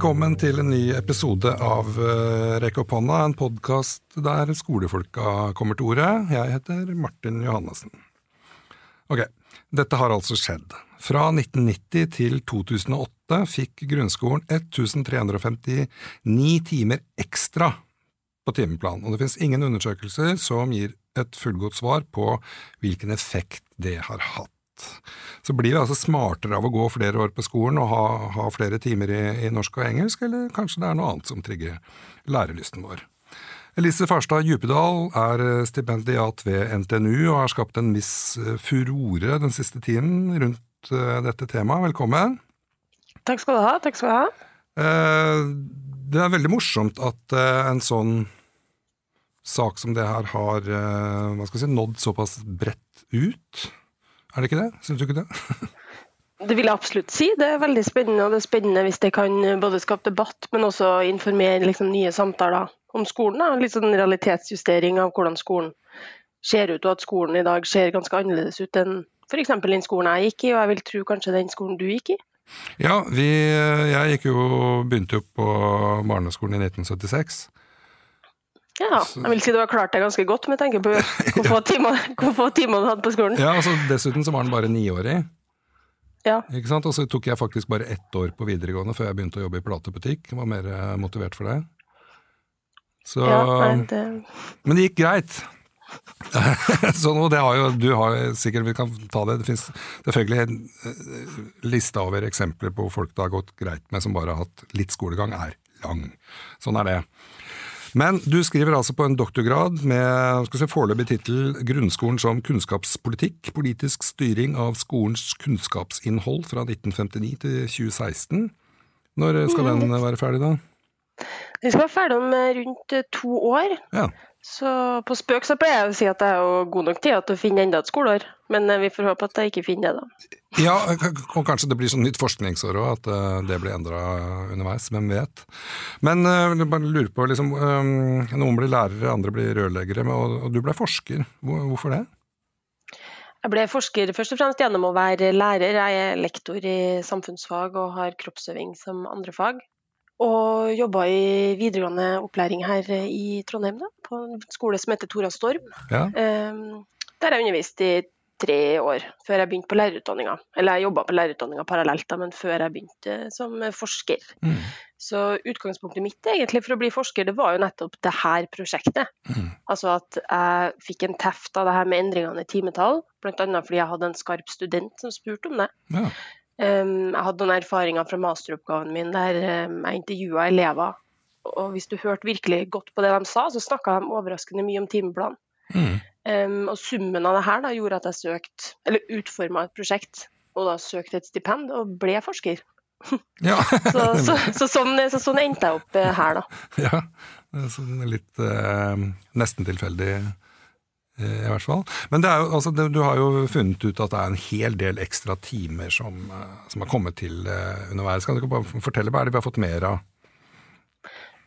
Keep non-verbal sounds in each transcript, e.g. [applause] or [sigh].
Velkommen til en ny episode av uh, Rekk opp hånda, en podkast der skolefolka kommer til orde. Jeg heter Martin Johannessen. Ok, dette har altså skjedd. Fra 1990 til 2008 fikk grunnskolen 1359 timer ekstra på timeplan, og det finnes ingen undersøkelser som gir et fullgodt svar på hvilken effekt det har hatt. Så blir vi altså smartere av å gå flere år på skolen og ha, ha flere timer i, i, norsk og engelsk, eller kanskje det er noe annet som trigger lærelysten vår. Elise Farstad Djupedal er stipendiat ved NTNU og har skapt en viss furore den siste tiden rundt uh, dette temaet. Velkommen. Takk skal du ha. Takk skal du ha. Det er veldig morsomt at en sånn sak som det her har si, nådd såpass bredt ut. Er det ikke det? Syns du ikke det? [laughs] Det vil jeg absolutt si. Det er veldig spennende. Og det er spennende hvis det kan både skape debatt, men også informere liksom, nye samtaler om skolen. Da. Litt sånn realitetsjustering av hvordan skolen ser ut, og at skolen i dag ser ganske annerledes ut enn f.eks. den skolen jeg gikk i, og jeg vil tro kanskje den skolen du gikk i. Ja, vi, jeg gikk jo, begynte jo på barneskolen i 1976. Ja, jeg vil si du har klart deg ganske godt med tanke på [laughs] hvor få timer, du hadde på skolen. Ja, altså Dessuten så var den bare niårig. Ja. Ikke sant? Og så tok jeg faktisk bare ett år på videregående før jeg begynte å jobbe i platebutikk. Var mer eh, motivert for det. Så, ja, nei, det... Men det gikk greit. [laughs] så nå, det har jo, du har sikkert, Vi kan ta det. Det finnes selvfølgelig en eh, liste over eksempler på folk det har gått greit med som bare har hatt litt skolegang, er lang. Sånn er det. Men du skriver altså på en doktorgrad med si, foreløpig tittel 'Grunnskolen som kunnskapspolitikk. Politisk styring av skolens kunnskapsinnhold fra 1959 til 2016'. Når skal den mm. være ferdig, da? Den skal være ferdig om eh, rundt eh, to år. Ja. Så på spøk så pleier jeg å si at jeg har god nok tid til å finne enda et skoleår. Men eh, vi får håpe at jeg ikke finner det, da. Ja, og kanskje det blir sånn nytt forskningsår òg, at det blir endra underveis. Hvem vet. Men jeg bare lurer på, liksom, noen blir lærere, andre blir rørleggere, og du ble forsker. Hvorfor det? Jeg ble forsker først og fremst gjennom å være lærer. Jeg er lektor i samfunnsfag og har kroppsøving som andre fag. Og jobba i videregående opplæring her i Trondheim, da, på en skole som heter Tora Storm. Ja. Um, der jeg undervist i tre år før jeg begynte på lærerutdanninga. Eller jeg jobba på lærerutdanninga parallelt, da, men før jeg begynte som forsker. Mm. Så utgangspunktet mitt egentlig for å bli forsker, det var jo nettopp det her prosjektet. Mm. Altså at jeg fikk en teft av det her med endringene i timetall, bl.a. fordi jeg hadde en skarp student som spurte om det. Ja. Jeg hadde noen erfaringer fra masteroppgaven min der jeg intervjua elever. Og hvis du hørte virkelig godt på det de sa, så snakka de overraskende mye om timeplanen. Mm. Um, og summen av det her da, gjorde at jeg søkte, eller utforma et prosjekt, og da søkte et stipend og ble forsker. [laughs] Ja. så, så, så, sånn, så, sånn, endte jeg opp uh, her, da. [laughs] Ja, sånn litt uh, nesten tilfeldig Eh, i hvert fall. Men jo, altså, du har jo funnet ut at det er en hel del ekstra timer som, eh, som har kommet til uh, underveis. Kan du ikke bare fortelle hva er det vi har fått mer av?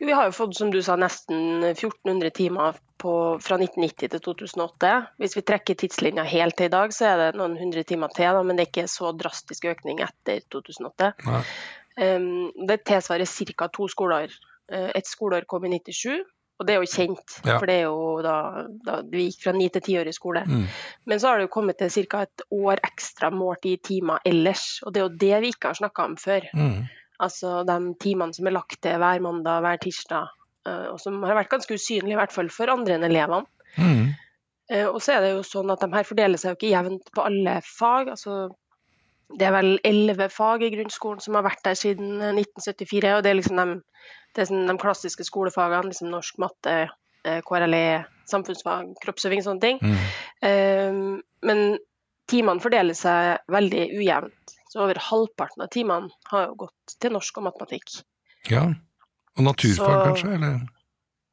Vi har jo fått som du sa, nesten 1400 timer på, fra 1990 til 2008. Hvis vi trekker tidslinja helt til i dag, så er det noen hundre timer til. Da, men det er ikke så drastisk økning etter 2008. Um, det tilsvarer ca. to skoleår. Et skoleår kom i 97, og det er jo kjent, ja. for det er jo da, da vi gikk fra ni til ti år i skole. Mm. Men så har det jo kommet til ca. et år ekstra målt i timer ellers. Og det er jo det vi ikke har snakka om før. Mm. Altså de timene som er lagt til hver mandag, hver tirsdag, eh, og som har vært ganske usynlige, i hvert fall for andre enn elevene. Mm. Eh, og så er det jo sånn at de her fordeler seg jo ikke jevnt på alle fag. altså det er vel elleve fag i grunnskolen som har vært der siden 1974. og det er liksom de det er sånn de klassiske skolefagene, liksom norsk, matte, eh, KRLE, samfunnsfag, kroppsøving, sånne ting. Mm. Um, men timene fordeler seg veldig ujevnt. Så over halvparten av timene har jo gått til norsk og matematikk. Ja, Og naturfag Så, kanskje, eller?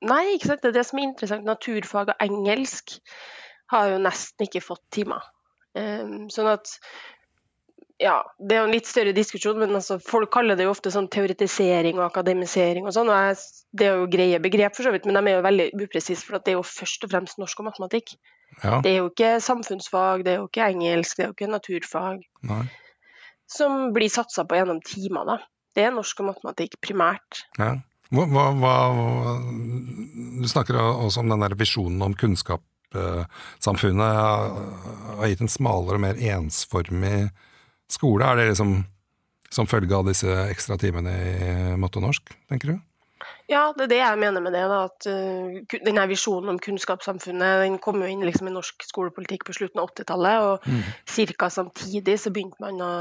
Nei, ikke sant. Det er det som er interessant. Naturfag og engelsk har jo nesten ikke fått timer. Um, sånn at ja, det er jo en litt større diskusjon, men altså, folk kaller det jo ofte sånn teoretisering og akademisering og sånn. og jeg, Det er jo greie begrep, for så vidt, men de er jo veldig upresise. For det er jo først og fremst norsk og matematikk. Ja. Det er jo ikke samfunnsfag, det er jo ikke engelsk, det er jo ikke naturfag. Nei. Som blir satsa på gjennom timer, da. Det er norsk og matematikk primært. Ja. Hva, hva, hva, du snakker også om den der visjonen om kunnskapssamfunnet har gitt en smalere og mer ensformig skole. Er det liksom som følge av disse ekstra timene i matte og norsk, tenker du? Ja, det er det jeg mener med det. Da, at uh, denne Visjonen om kunnskapssamfunnet den kom jo inn liksom i norsk skolepolitikk på slutten av 80-tallet. Og mm. ca. samtidig så begynte man å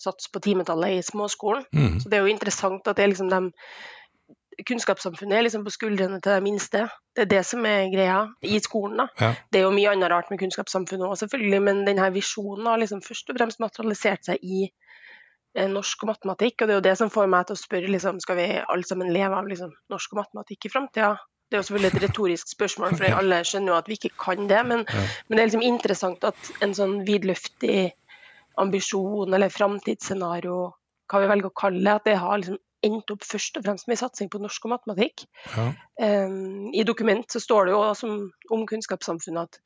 satse på timetallet i småskolen. Mm. Så det er jo interessant at det er liksom de kunnskapssamfunnet er liksom på skuldrene til de minste. Det er det som er greia i skolen. da. Ja. Det er jo mye annet rart med kunnskapssamfunnet òg, selvfølgelig, men denne visjonen har liksom først og fremst materialisert seg i eh, norsk og matematikk. Og det er jo det som får meg til å spørre liksom, skal vi alle sammen leve av liksom, norsk og matematikk i framtida. Det er jo selvfølgelig et retorisk spørsmål, for alle skjønner jo at vi ikke kan det. Men, ja. men det er liksom interessant at en sånn vidløftig ambisjon eller framtidsscenario, hva vi velger å kalle det, at det har liksom endt opp først og fremst med satsing på norsk og matematikk. Ja. Um, I dokument så står det jo som, om kunnskapssamfunnet at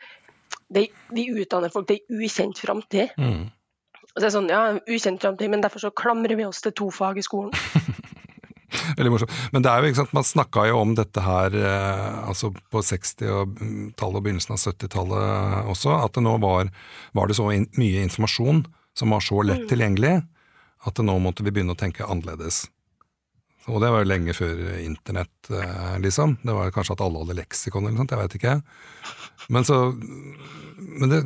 de, vi utdanner folk til ukjent framtid. Mm. Og så er det sånn, ja, ukjent framtid, men derfor så klamrer vi oss til to fag i skolen. [laughs] Veldig morsomt. Men det er jo, ikke sant, man snakka jo om dette her eh, altså på 60-tallet og begynnelsen av 70-tallet også, at det nå var, var det så in mye informasjon som var så lett mm. tilgjengelig, at nå måtte vi begynne å tenke annerledes. Og det var jo lenge før internett, eh, liksom. Det var kanskje at alle hadde leksikon eller noe sånt, jeg veit ikke. Men så Men det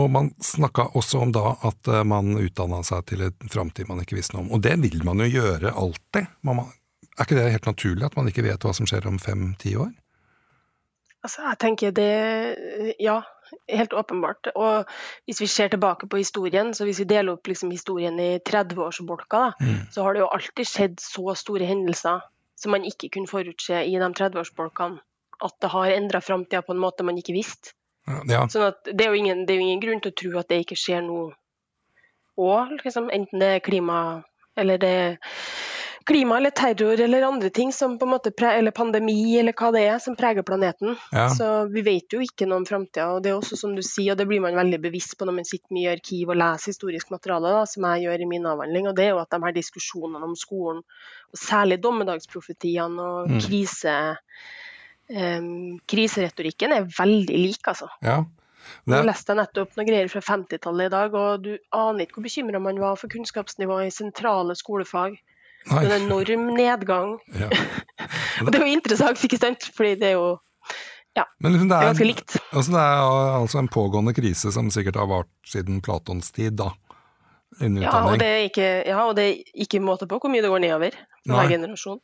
Og man snakka også om da at eh, man utdanna seg til en framtid man ikke visste noe om. Og det vil man jo gjøre alltid. Man, er ikke det helt naturlig at man ikke vet hva som skjer om fem-ti år? Altså, jeg tenker det Ja, helt åpenbart. Og hvis vi ser tilbake på historien, så hvis vi deler opp liksom historien i 30-årsbolka, mm. så har det jo alltid skjedd så store hendelser som man ikke kunne forutse i de 30-årsbolkene. At det har endra framtida på en måte man ikke visste. Ja. Sånn det er, ingen, det er, jo ingen, grunn til å tro at det ikke skjer noe òg, liksom, enten det er klima eller det er klima eller terror eller andre ting, som på en måte eller pandemi eller hva det er, som preger planeten. Ja. Så vi vet jo ikke noe om framtida. Og det er også som du sier, og det blir man veldig bevisst på når man sitter mye i arkiv og leser historisk materiale, da, som jeg gjør i min avhandling. Og det er jo at de her diskusjonene om skolen, og særlig dommedagsprofetiene og mm. krise, um, kriseretorikken, er veldig lik, altså. Ja. Nå leste jeg nettopp noen greier fra 50-tallet i dag, og du aner ikke hvor bekymra man var for kunnskapsnivået i sentrale skolefag. Nei. En enorm nedgang. [laughs] Ja. [laughs] og det er jo interessant, ikke sant? Fordi det er jo ja, liksom det, er, det, er, ganske likt. Altså det er altså en pågående krise som sikkert har vart siden Platons tid, da. Ja og, ikke, ja, og det er ikke, måte på hvor mye det går nedover for hver generasjon.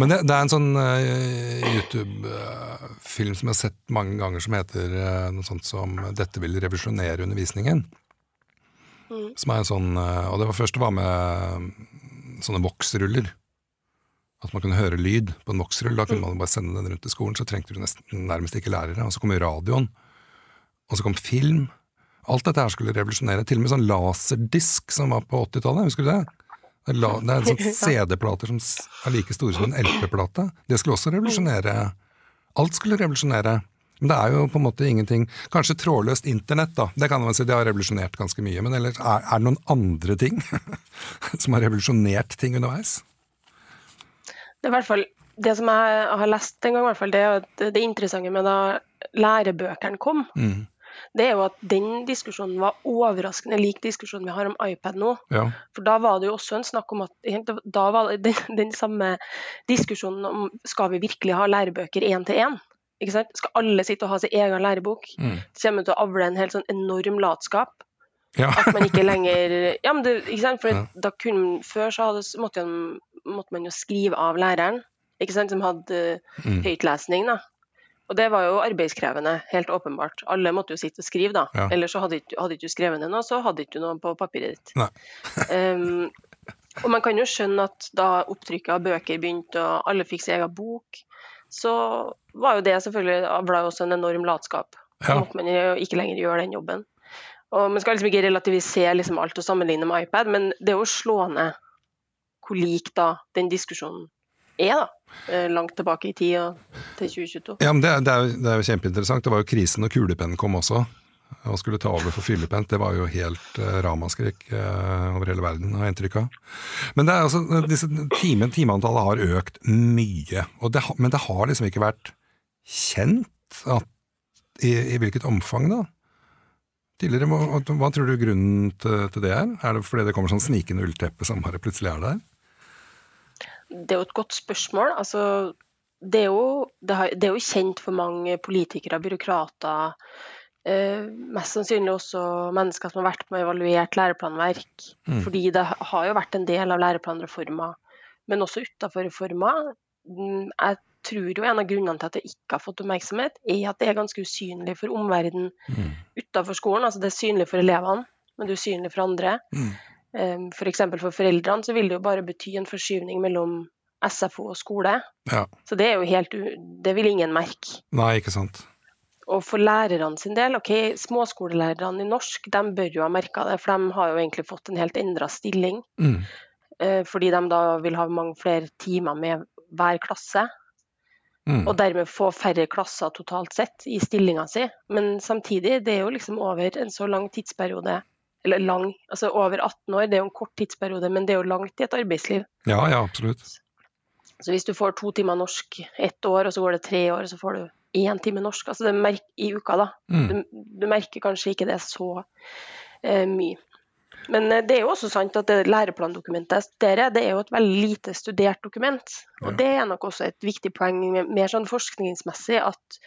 Men det, det, er en sånn uh, YouTube-film uh, som jeg har sett mange ganger, som heter uh, noe sånt som 'Dette vil revolusjonere undervisningen'. Mm. Som er en sånn, Og det var først det var med sånne voksruller. At man kunne høre lyd på en voksrull. Da kunne man bare sende den rundt til skolen, så trengte du nesten, nærmest ikke lærere. Og så kom radioen, og så kom film. Alt dette her skulle revolusjonere. Til og med sånn laserdisk som var på 80-tallet, husker du det? Det er, det er sånn [laughs] CD-plater som er like store som en LP-plate. Det skulle også revolusjonere. Alt skulle revolusjonere. Men det er jo på en måte ingenting Kanskje trådløst internett, da. Det kan man si, det har revolusjonert ganske mye. Men ellers, er, er det noen andre ting [laughs] som har revolusjonert ting underveis? Det er i hvert fall det som jeg har lest en gang, i hvert fall, det er at det interessante med da lærebøkene kom, mm. det er jo at den diskusjonen var overraskende lik diskusjonen vi har om iPad nå. Ja. For da var det jo også en snakk om at da var den, den samme diskusjonen om skal vi virkelig ha lærebøker én til én. Skal alle sitte og ha sin egen lærebok? Mm. Det kommer til å avle en helt sånn enorm latskap. Ja. at man ikke lenger [laughs] ja, men det, ikke sant? For ja. da kunne, Før så hadde, måtte, måtte, man jo skrive av læreren, ikke sant? som hadde mm. høytlesning. da. Og det var jo arbeidskrevende, helt åpenbart. Alle måtte jo sitte og skrive, da. Ja. Ellers så hadde du ikke skrevet ned noe, så hadde ikke du noe på papiret ditt. um, [laughs] og man kan jo skjønne at da opptrykket av bøker begynte, og alle fikk sin egen bok, så var jo det selvfølgelig avla også en enorm latskap. Ja. måtte man ikke lenger gjøre den jobben. Og Man skal liksom ikke relativisere liksom alt og sammenligne med iPad, men det er jo slående hvor lik da den diskusjonen er, da. Eh, langt tilbake i tid til 2022. Ja, men det, det, er jo, det er jo kjempeinteressant. Det var jo krisen når kulepennen kom også. Og skulle ta over for fyllepent, det var jo helt uh, ramaskrik uh, over hele verden, har jeg inntrykk av. Men det er altså, disse time, timeantallet har økt mye, det, men det har liksom ikke vært kjent at, i, i, hvilket omfang, da? Tidligere, hva, hva tror du grunnen til, til, det er? Er det fordi det kommer sånn snikende ullteppe som bare plutselig er der? Det er jo et godt spørsmål. Altså, det, er jo, det, har, det er jo kjent for mange politikere, byråkrater, mest sannsynlig også mennesker som har vært med og evaluert læreplanverk. Mm. Fordi det har jo vært en del av læreplanreforma, men også utenfor reforma. Mm, jeg tror jo en av grunnene til at det ikke har fått oppmerksomhet, er at det er ganske usynlig for omverdenen mm. utenfor skolen. Altså det er synlig for elevene, men det er usynlig for andre. Mm. F.eks. For, for foreldrene så vil det jo bare bety en forskyvning mellom SFO og skole. Ja. Så det er jo helt Det vil ingen merke. Nei, ikke sant. Og for lærerne sin del, ok, småskolelærerne i norsk de bør jo ha merka det, for de har jo egentlig fått en helt endra stilling. Mm. Eh, fordi de da vil ha mange flere timer med hver klasse. Mm. Og dermed få færre klasser totalt sett i stillinga si. Men samtidig, det er jo liksom over en så lang tidsperiode. Eller lang, altså over 18 år, det er jo en kort tidsperiode, men det er jo langt i et arbeidsliv. Ja, ja, absolutt. Så hvis du får to timer norsk ett år, og så går det tre år, så får du én time norsk altså det i uka. da. Mm. Du, du, merker kanskje ikke det så eh, mye. Men eh, det er jo også sant at det læreplandokumentet jeg studerer, det er jo et veldig lite studert dokument. Og ja. det er nok også et viktig poeng mer sånn forskningsmessig at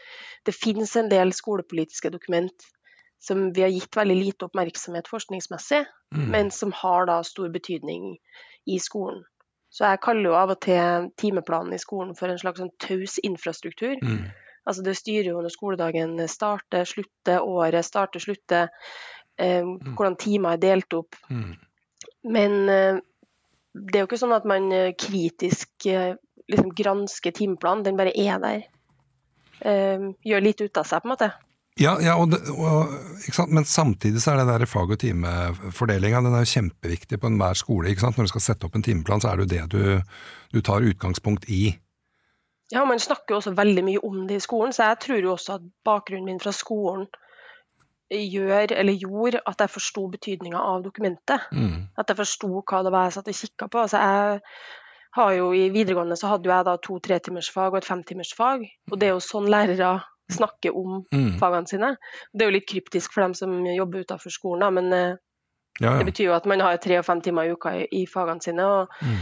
det finnes en del skolepolitiske dokument som vi har gitt veldig lite oppmerksomhet forskningsmessig, mm. men som har da stor betydning i skolen. Så jeg kaller jo av og til timeplanen i skolen for en slags sånn taus infrastruktur. Mm. Altså det styrer jo når skoledagen starter, slutter, året starter, slutter, eh, mm. hvordan timer er delt opp. Mm. Men eh, det er jo ikke sånn at man eh, kritisk eh, liksom gransker timeplanen, den bare er der. Eh, gjør litt ut av seg, på en måte. Ja, ja og det, og, men samtidig så er det der fag- og timefordelinga den kjempeviktig på enhver skole. Når du skal sette opp en timeplan, så er det jo det du, du tar utgangspunkt i. Ja, man snakker jo også veldig mye om det i skolen, så jeg tror jo også at bakgrunnen min fra skolen gjør, eller gjorde, at jeg forsto betydninga av dokumentet. Mm. At jeg forsto hva det var jeg satt og kikka på. Altså jeg har jo I videregående så hadde jeg da to tretimersfag og et femtimersfag. Og det er jo sånn lærere snakker om mm. fagene sine. Det er jo litt kryptisk for dem som jobber utenfor skolen, da, men eh, ja, ja. det betyr jo at man har tre og fem timer i uka i, i fagene sine. og mm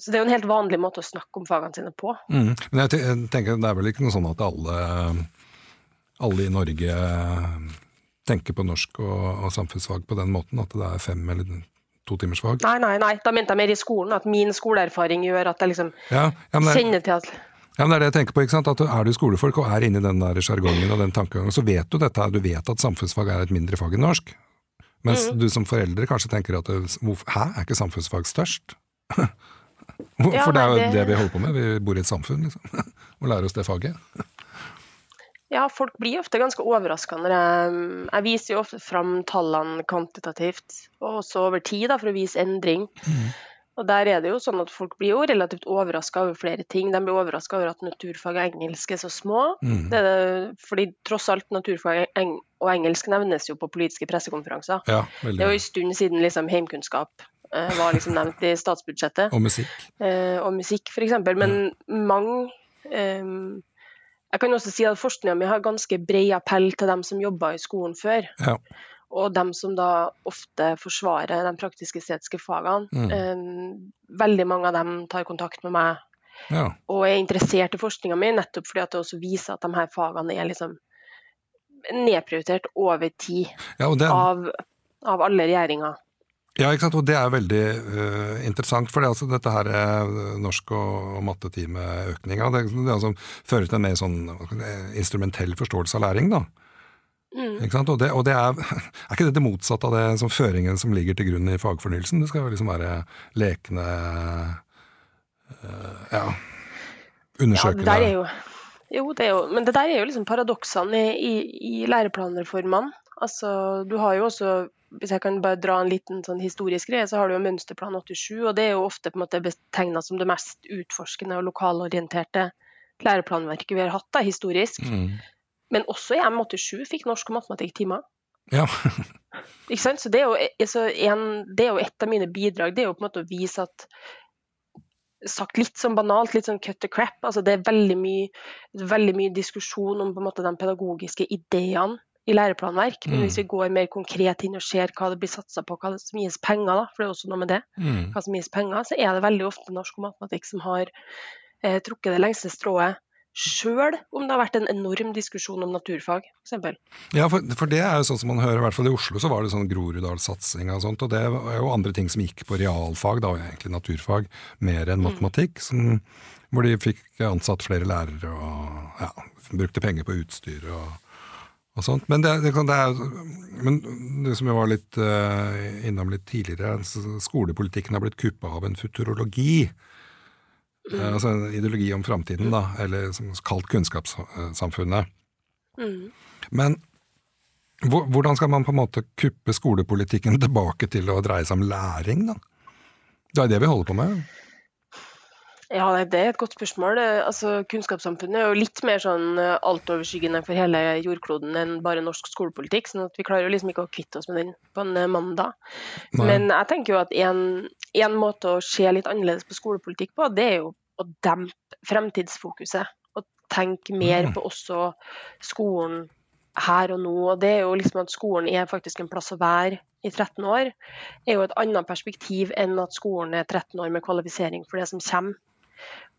så det er jo en helt vanlig måte å snakke om fagene sine på. Mm. Men jeg, tenker Det er vel ikke noe sånn at alle, alle i Norge tenker på norsk og, og, samfunnsfag på den måten? At det er fem eller to timers fag? Nei, nei, nei. Da mente jeg mer i skolen. At min skoleerfaring gjør at jeg liksom ja, ja, det, kjenner til at ja, men det er det jeg tenker på, ikke sant? At Er du skolefolk og er inne i den sjargongen og den tankegangen, så vet du dette. Du vet at samfunnsfag er et mindre fag enn norsk. Mens mm. du som foreldre kanskje tenker at Hæ, er ikke samfunnsfag størst? [laughs] Ja, For det er jo det... det vi holder på med, vi bor i et samfunn, liksom. [laughs] Og lærer oss det faget. Ja, folk blir ofte ganske overraska når jeg, jeg viser jo ofte fram tallene kvantitativt, og også over tid, da, for å vise endring. Mm. Og der er det jo sånn at Folk blir jo relativt overraska over flere ting. De blir overraska over at naturfag og engelsk er så små. Mm. Det det, fordi tross alt naturfag og engelsk nevnes jo på politiske pressekonferanser. Ja, det er jo en stund siden liksom, heimkunnskap var liksom nevnt i statsbudsjettet. Og musikk. Eh, og musikk, f.eks. Men mm. mange eh, Jeg kan også si at forskninga mi har ganske bred appell til dem som jobba i skolen før. Ja. Og dem som da ofte forsvarer de praktisk-estetiske fagene. Mm. Eh, veldig mange av dem tar kontakt med meg ja. og er interessert i forskninga mi, nettopp fordi at det også viser at de her fagene er liksom nedprioritert over tid ja, det... av, av alle regjeringer. Ja, ikke sant? og det er veldig uh, interessant. For det, altså, dette her er norsk- og, og mattetimeøkninga det, det altså, fører til en mer sånn instrumentell forståelse av læring. da. Mm. Ikke sant? Og, det, og det er, [laughs] er ikke det det motsatte av det som føringen som ligger til grunn i fagfornyelsen? Det skal jo liksom være lekende uh, ja, undersøkende ja, det er jo, jo, det er jo, men det der er jo liksom paradoksene i, i, i læreplanreformene. Altså, du har jo også hvis jeg kan bare dra en liten sånn historisk greie, så har du jo Mønsterplan 87, og det er jo ofte på en måte betegna som det mest utforskende og lokalorienterte læreplanverket vi har hatt da, historisk. Mm. Men også i M87 fikk norsk og matematikk timer. Ja. [laughs] Ikke sant? Så det er, jo, altså, en, det er jo et av mine bidrag. Det er jo på en måte å vise at Sagt litt sånn banalt, litt sånn cut the crap. Altså, det er veldig mye, veldig mye diskusjon om på en måte de pedagogiske ideene i læreplanverk. Men hvis vi går mer konkret inn og ser hva det blir satsa på, hva som gis penger, da, for det er også noe med det, Mm. hva som gis penger, så er det veldig ofte norsk og matematikk som har eh, trukket det lengste strået. Sjøl om det har vært en enorm diskusjon om naturfag, f.eks. Ja, for, for det er jo sånn som man hører, i hvert fall i Oslo så var det sånn Groruddalssatsinga og sånt, og det er jo andre ting som gikk på realfag, da, egentlig naturfag, mer enn matematikk, som, hvor de fikk ansatt flere lærere og ja, brukte penger på utstyr og, og sånt. Men det, det, det er men det som jeg var litt uh, innom litt tidligere, skolepolitikken har blitt kuppa av en futurologi. Eh, altså en ideologi om framtiden, da, eller som kalt kunnskapssamfunnet. Mm. Men hvordan skal man på en måte kuppe skolepolitikken tilbake til å dreie seg om læring, da? Det er det vi holder på med. Ja, det er et godt spørsmål. Altså, kunnskapssamfunnet er jo litt mer sånn eh, altoverskyggende for hele jordkloden enn bare norsk skolepolitikk. sånn at vi klarer jo liksom ikke å kvitte oss med den på en eh, mandag. Nei. Men jeg tenker jo at en, en måte å se litt annerledes på skolepolitikk på, det er jo å dempe fremtidsfokuset. Og tenke mer på også skolen her og nå. Og det er jo liksom at skolen er faktisk en plass å være i 13 år. er jo et annet perspektiv enn at skolen er 13 år med kvalifisering for det som kommer.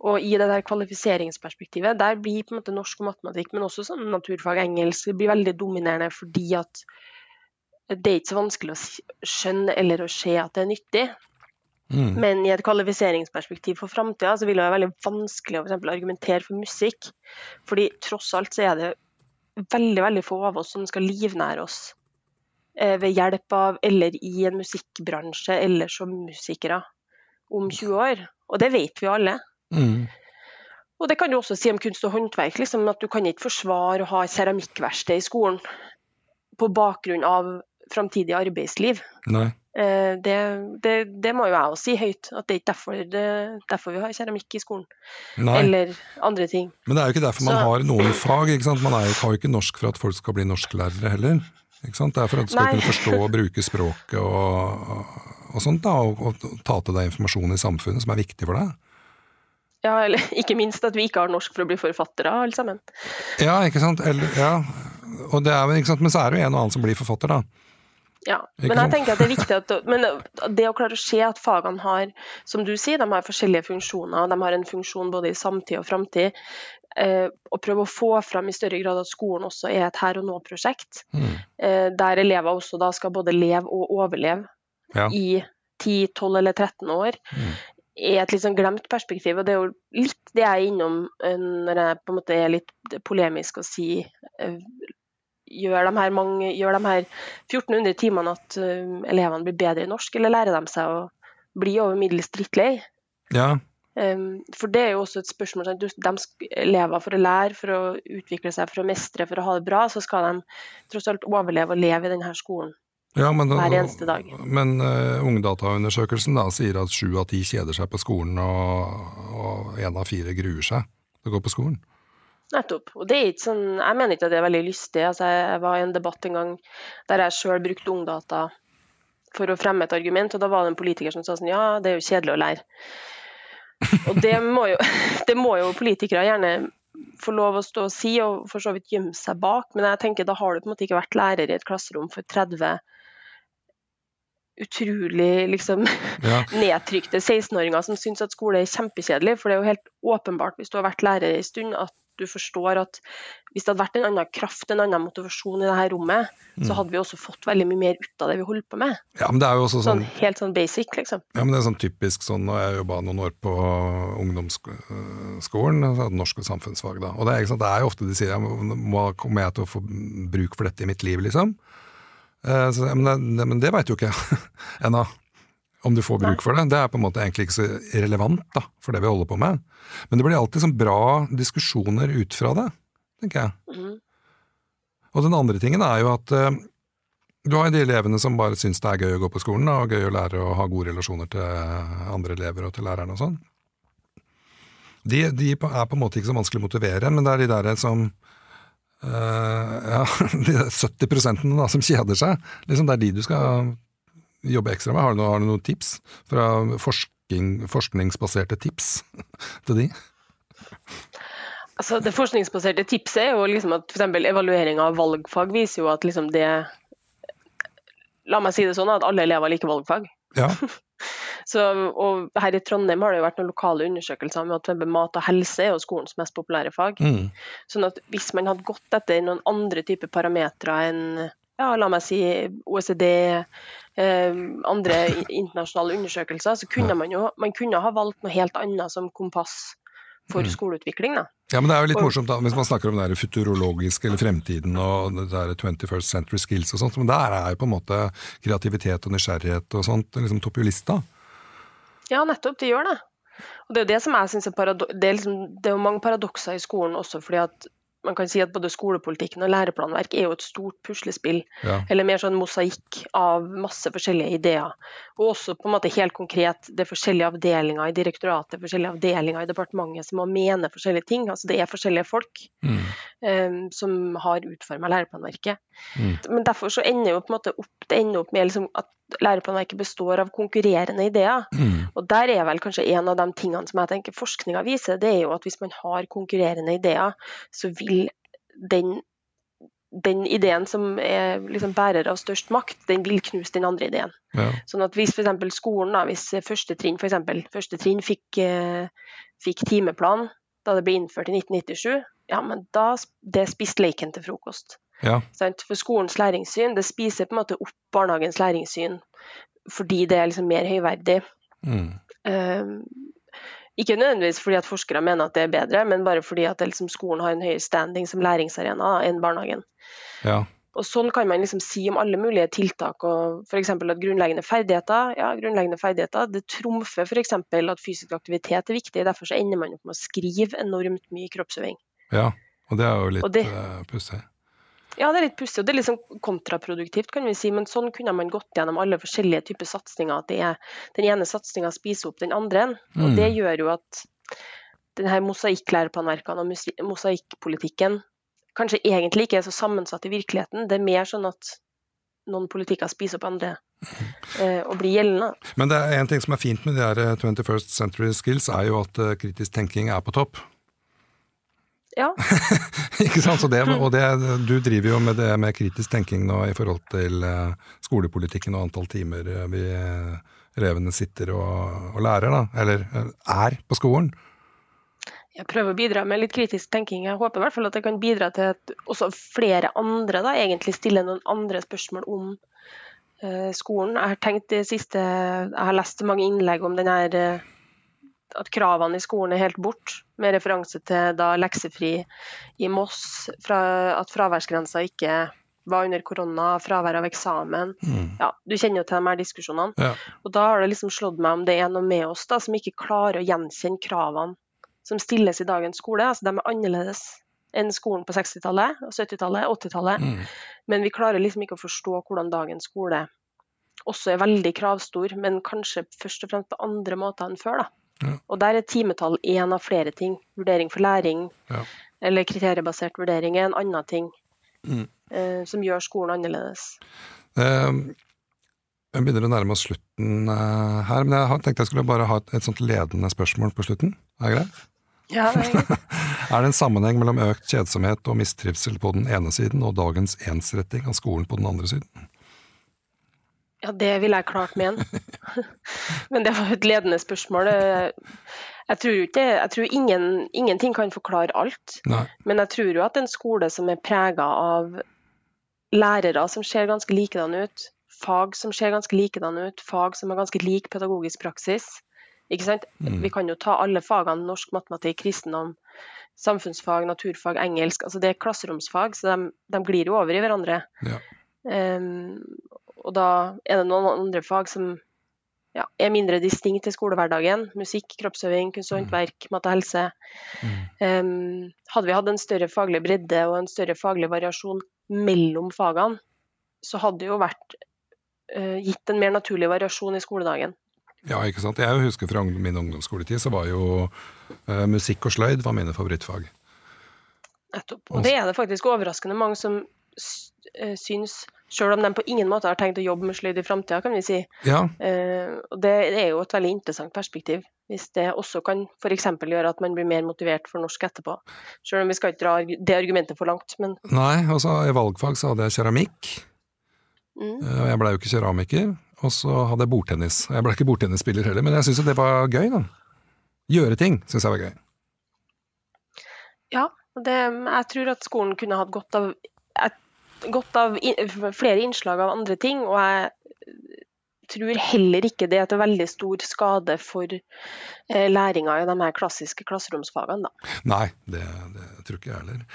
Og i det der kvalifiseringsperspektivet, der blir på en måte norsk og matematikk, men også sånn naturfag engelsk, det blir veldig dominerende fordi at det er ikke så vanskelig å skjønne eller å se at det er nyttig. Mm. Men i et kvalifiseringsperspektiv for framtida så vil det være veldig vanskelig å for argumentere for musikk. Fordi tross alt så er det veldig veldig få av oss som skal livnære oss eh, ved hjelp av eller i en musikkbransje eller som musikere om 20 år. Og det vet vi alle. Mm. Og det kan du også si om kunst og håndverk. Liksom, at du kan ikke forsvare å ha keramikkverksted i skolen på bakgrunn av framtidig arbeidsliv. Nei. Eh, Det, det, det må jo jeg også si høyt, at det er ikke derfor, det, derfor vi har keramikk i skolen. Nei. Eller andre ting. Men det er jo ikke derfor man Så- har noen fag. Man er, har jo ikke norsk for at folk skal bli norsklærere heller. Det er for at du skal Nei. kunne forstå og bruke språket og, og sånt, da, og, og ta til deg informasjon i samfunnet som er viktig for deg. Ja, eller [laughs] ikke minst at vi ikke har norsk for å bli forfattere, alle sammen. Ja, ikke sant? Eller, ja. Og det er, ikke sant? Men så er det jo en og annen som blir forfatter, da. Ja, men jeg tenker at det er viktig [laughs] at men det å klare å se at fagene har, som du sier, de har forskjellige funksjoner. De har en funksjon både i samtid og framtid. Eh, og prøve å få fram i større grad at skolen også er et her og nå-prosjekt. Mm. Eh, der elever også da skal både leve og overleve Ja. i 10, 12 eller 13 år. Mm. Er et litt sånn glemt perspektiv. og Det er jo litt det jeg er innom eh, når jeg på en måte er litt polemisk og sier eh, Gjør de her, mange, gjør de her 1400 timene at eh, elevene blir bedre i norsk, eller lærer de seg å bli over middels drittlei? Ja. For det er jo også et spørsmål De lever for å lære, for å utvikle seg, for å mestre, for å ha det bra, så skal de tross alt overleve og leve i denne skolen ja men, hver eneste dag. Men uh, Ungdataundersøkelsen da, sier at sju av ti kjeder seg på skolen, og, én av fire gruer seg til å gå på skolen. Nettopp. Og det er ikke sånn, jeg mener ikke at det er veldig lystig. Altså, jeg var i en debatt en gang der jeg sjøl brukte ungdata for å fremme et argument, og da var det en politiker som sa sånn ja, det er jo kjedelig å lære. Og det må jo, [laughs] det må jo politikere gjerne få lov å stå og si, og for så vidt gjemme seg bak, men jeg tenker da har du på en måte ikke vært lærer i et klasserom for 30 utrolig liksom [laughs] Ja. nedtrykte 16-åringer som syns at skole er kjempekjedelig. For det er jo helt åpenbart hvis du har vært lærer en stund, at du forstår at hvis det hadde vært en annen kraft, en annen motivasjon i det her rommet, så hadde vi også fått veldig mye mer ut av det vi holder på med. ja, men det er jo også sånn Sånn helt sånn basic, liksom. Ja, men det er sånn typisk sånn, og jeg jobba noen år på ungdomsskolen, altså norsk og samfunnsfag da, og det er, sant, det er jo ofte de sier, ja, men kommer jeg til å få bruk for dette i mitt liv, liksom? Eh, så, men, det, men det vet jo ikke jeg [laughs] ennå, om du får bruk for det. Det er på en måte egentlig ikke så relevant da, for det vi holder på med. Men det blir alltid sånn bra diskusjoner ut fra det, tenker jeg. Mhm. Og den andre tingen er jo at eh, du har jo de elevene som bare syns det er gøy å gå på skolen, og gøy å lære å ha gode relasjoner til andre elever og til læreren og sånn. De, de er på en måte ikke så vanskelig å motivere, men det er de der som Uh, [laughs] ja, de 70 da, som kjeder seg. Liksom det er de du skal jobbe ekstra med. Har du, noe, har du noen tips fra forskning, forskningsbaserte tips [laughs] til de? Altså, det forskningsbaserte tipset er jo liksom at f.eks. evaluering av valgfag viser jo at liksom det La meg si det sånn at alle elever liker valgfag. Ja. [laughs] Så, og her i Trondheim har det jo vært noen lokale undersøkelser med at mat og helse er jo skolens mest populære fag. Mm. Sånn at hvis man hadde gått etter noen andre typer parametere enn ja, la meg si OECD, andre internasjonale undersøkelser, så kunne man jo man kunne ha valgt noe helt annet som kompass for mm. skoleutvikling. Da. Ja, men Det er jo litt morsomt da, hvis man snakker om det futurologiske eller fremtiden og det der 21st century skills og sånt, men der er jo på en måte kreativitet og nysgjerrighet og sånt liksom topp lista. Ja, nettopp. Det gjør det. Og Det er jo det som jeg synes er, det er, liksom, det er jo mange paradokser i skolen også, fordi at man kan si at både skolepolitikken og læreplanverk er jo et stort puslespill. Ja. Eller mer sånn mosaikk av masse forskjellige ideer. Og også på en måte helt konkret det er forskjellige avdelinger i direktoratet, forskjellige avdelinger i departementet som må mene forskjellige ting. Altså det er forskjellige folk mm. um, som har utforma læreplanverket. Mm. Men derfor så ender jo på en måte opp, det ender opp med liksom at læreplanverket består av konkurrerende ideer. Mm. Og der er vel kanskje en av de tingene som jeg tenker forskninga viser, det er jo at hvis man har konkurrerende ideer, så vil den, den ideen som er liksom bærer av størst makt, den vil knuse den andre ideen. Ja. Sånn at hvis f.eks. skolen, da, hvis første trinn, for eksempel, første trinn fikk, eh, fikk timeplan da det ble innført i 1997, ja, men da det spiste leken til frokost. Ja. For skolens læringssyn det spiser på en måte opp barnehagens læringssyn fordi det er liksom mer høyverdig. Mm. Um, ikke nødvendigvis fordi at forskere mener at det er bedre, men bare fordi at liksom, skolen har en høyere standing som læringsarena enn barnehagen. Ja. Og Sånn kan man liksom si om alle mulige tiltak. og F.eks. at grunnleggende ferdigheter ja, grunnleggende ferdigheter, det trumfer f.eks. at fysisk aktivitet er viktig. Derfor så ender man opp med å skrive enormt mye kroppsøving. Ja, og det er jo litt uh, pussig. Ja, det er litt pussig, og det er litt sånn kontraproduktivt, kan vi si. Men sånn kunne man gått gjennom alle forskjellige typer satsinger. At det er, den ene satsinga spiser opp den andre. Og Mm. det gjør jo at denne mosaikklæreplanverkene og mosaikkpolitikken kanskje egentlig ikke er så sammensatt i virkeligheten. Det er mer sånn at noen politikker spiser opp andre eh, og blir gjeldende. Men det er en ting som er fint med de her 21st Century Skills, er jo at uh, kritisk tenking er på topp. Ja. [laughs] ikke sant? Det, og det, du driver jo med det med kritisk tenking nå i forhold til uh, skolepolitikken og antall timer uh, vi elevene sitter og, og lærer, da. Eller er på skolen. Jeg prøver å bidra med litt kritisk tenking. Jeg håper i hvert fall at jeg kan bidra til at også flere andre da, egentlig stiller noen andre spørsmål om skolen. Jeg har tenkt det siste, jeg har lest mange innlegg om den her at kravene i skolen er helt bort, med referanse til da leksefri i Moss, fra, at fraværsgrensa ikke var under korona, fravær av eksamen. Mm. Ja, du kjenner jo til de her diskusjonene. Ja. Og da har det liksom slått meg om det er noe med oss da, som ikke klarer å gjenkjenne kravene som stilles i dagens skole. Altså, de er annerledes enn skolen på 60-tallet, 70-tallet, 80-tallet. Mm. Men vi klarer liksom ikke å forstå hvordan dagens skole også er veldig kravstor, men kanskje først og fremst på andre måter enn før. da. Ja. Og der er timetall én av flere ting. Vurdering for læring Ja. eller kriteriebasert vurdering er en annen ting Mm. eh, som gjør skolen annerledes. Uh, jeg begynner å nærme oss slutten uh, her, men jeg tenkte jeg skulle bare ha et, et sånt ledende spørsmål på slutten. Er det greit? Ja, det er greit. [laughs] Er det en sammenheng mellom økt kjedsomhet og mistrivsel på den ene siden, og dagens ensretting av skolen på den andre siden? Ja, det ville jeg klart med en. [laughs] Men det var jo et ledende spørsmål. Jeg tror, ikke, jeg tror ingen, ingenting kan forklare alt. Nei. Men jeg tror jo at en skole som er prega av lærere som ser ganske likedan ut, fag som ser ganske likedan ut, fag som har ganske lik pedagogisk praksis ikke sant? Mm. Vi kan jo ta alle fagene norsk, matematikk, kristendom, samfunnsfag, naturfag, engelsk. altså Det er klasseromsfag, så de, de glir jo over i hverandre. Ja. Um, og da er det noen andre fag som ja, er mindre distinkt i skolehverdagen. Musikk, kroppsøving, kunst og håndverk, mat og helse. Mm. Um, hadde vi hatt en større faglig bredde og en større faglig variasjon mellom fagene, så hadde det jo vært uh, gitt en mer naturlig variasjon i skoledagen. Ja, ikke sant. Jeg husker fra min ungdomsskoletid så var jo uh, musikk og sløyd var mine favorittfag. Nettopp. Og det er det faktisk overraskende mange som eh, syns, selv om de på ingen måte har tenkt å jobbe med sløyd i framtida, kan vi si. Ja. Eh, og det er jo et veldig interessant perspektiv. Hvis det også kan f.eks. gjøre at man blir mer motivert for norsk etterpå. Selv om vi skal ikke dra det argumentet for langt, men Nei, altså i valgfag så hadde jeg keramikk. mm. Eh, Og jeg blei jo ikke keramiker. Og så hadde jeg bordtennis. Jeg ble ikke bordtennisspiller heller, men jeg syns jo det var gøy, da. Gjøre ting syns jeg var gøy. Ja, det, jeg tror at skolen kunne hatt godt av, godt av flere innslag av andre ting. Og jeg tror heller ikke det er til veldig stor skade for eh, læringa i de her klassiske klasseromsfagene. Da. Nei, det, det tror ikke jeg heller.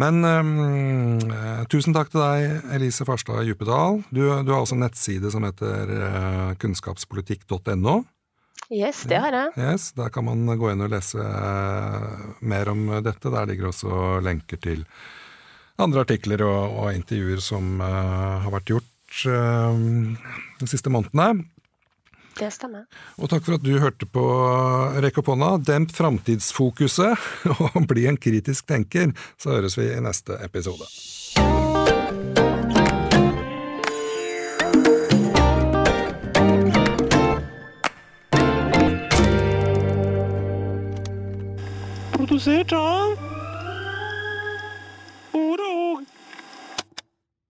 Men eh, tusen takk til deg, Elise Farstad Djupedal. Du, du har også en nettside som heter uh, kunnskapspolitikk.no. Yes, det har jeg. Yes, der kan man gå inn og lese uh, mer om dette. Der ligger også lenker til andre artikler og, og intervjuer som uh, har vært gjort uh, de siste månedene. Det stemmer. Og takk for at du hørte på Rekk opp hånda. Demp framtidsfokuset [laughs] og bli en kritisk tenker. Så høres vi i neste episode. Produsert av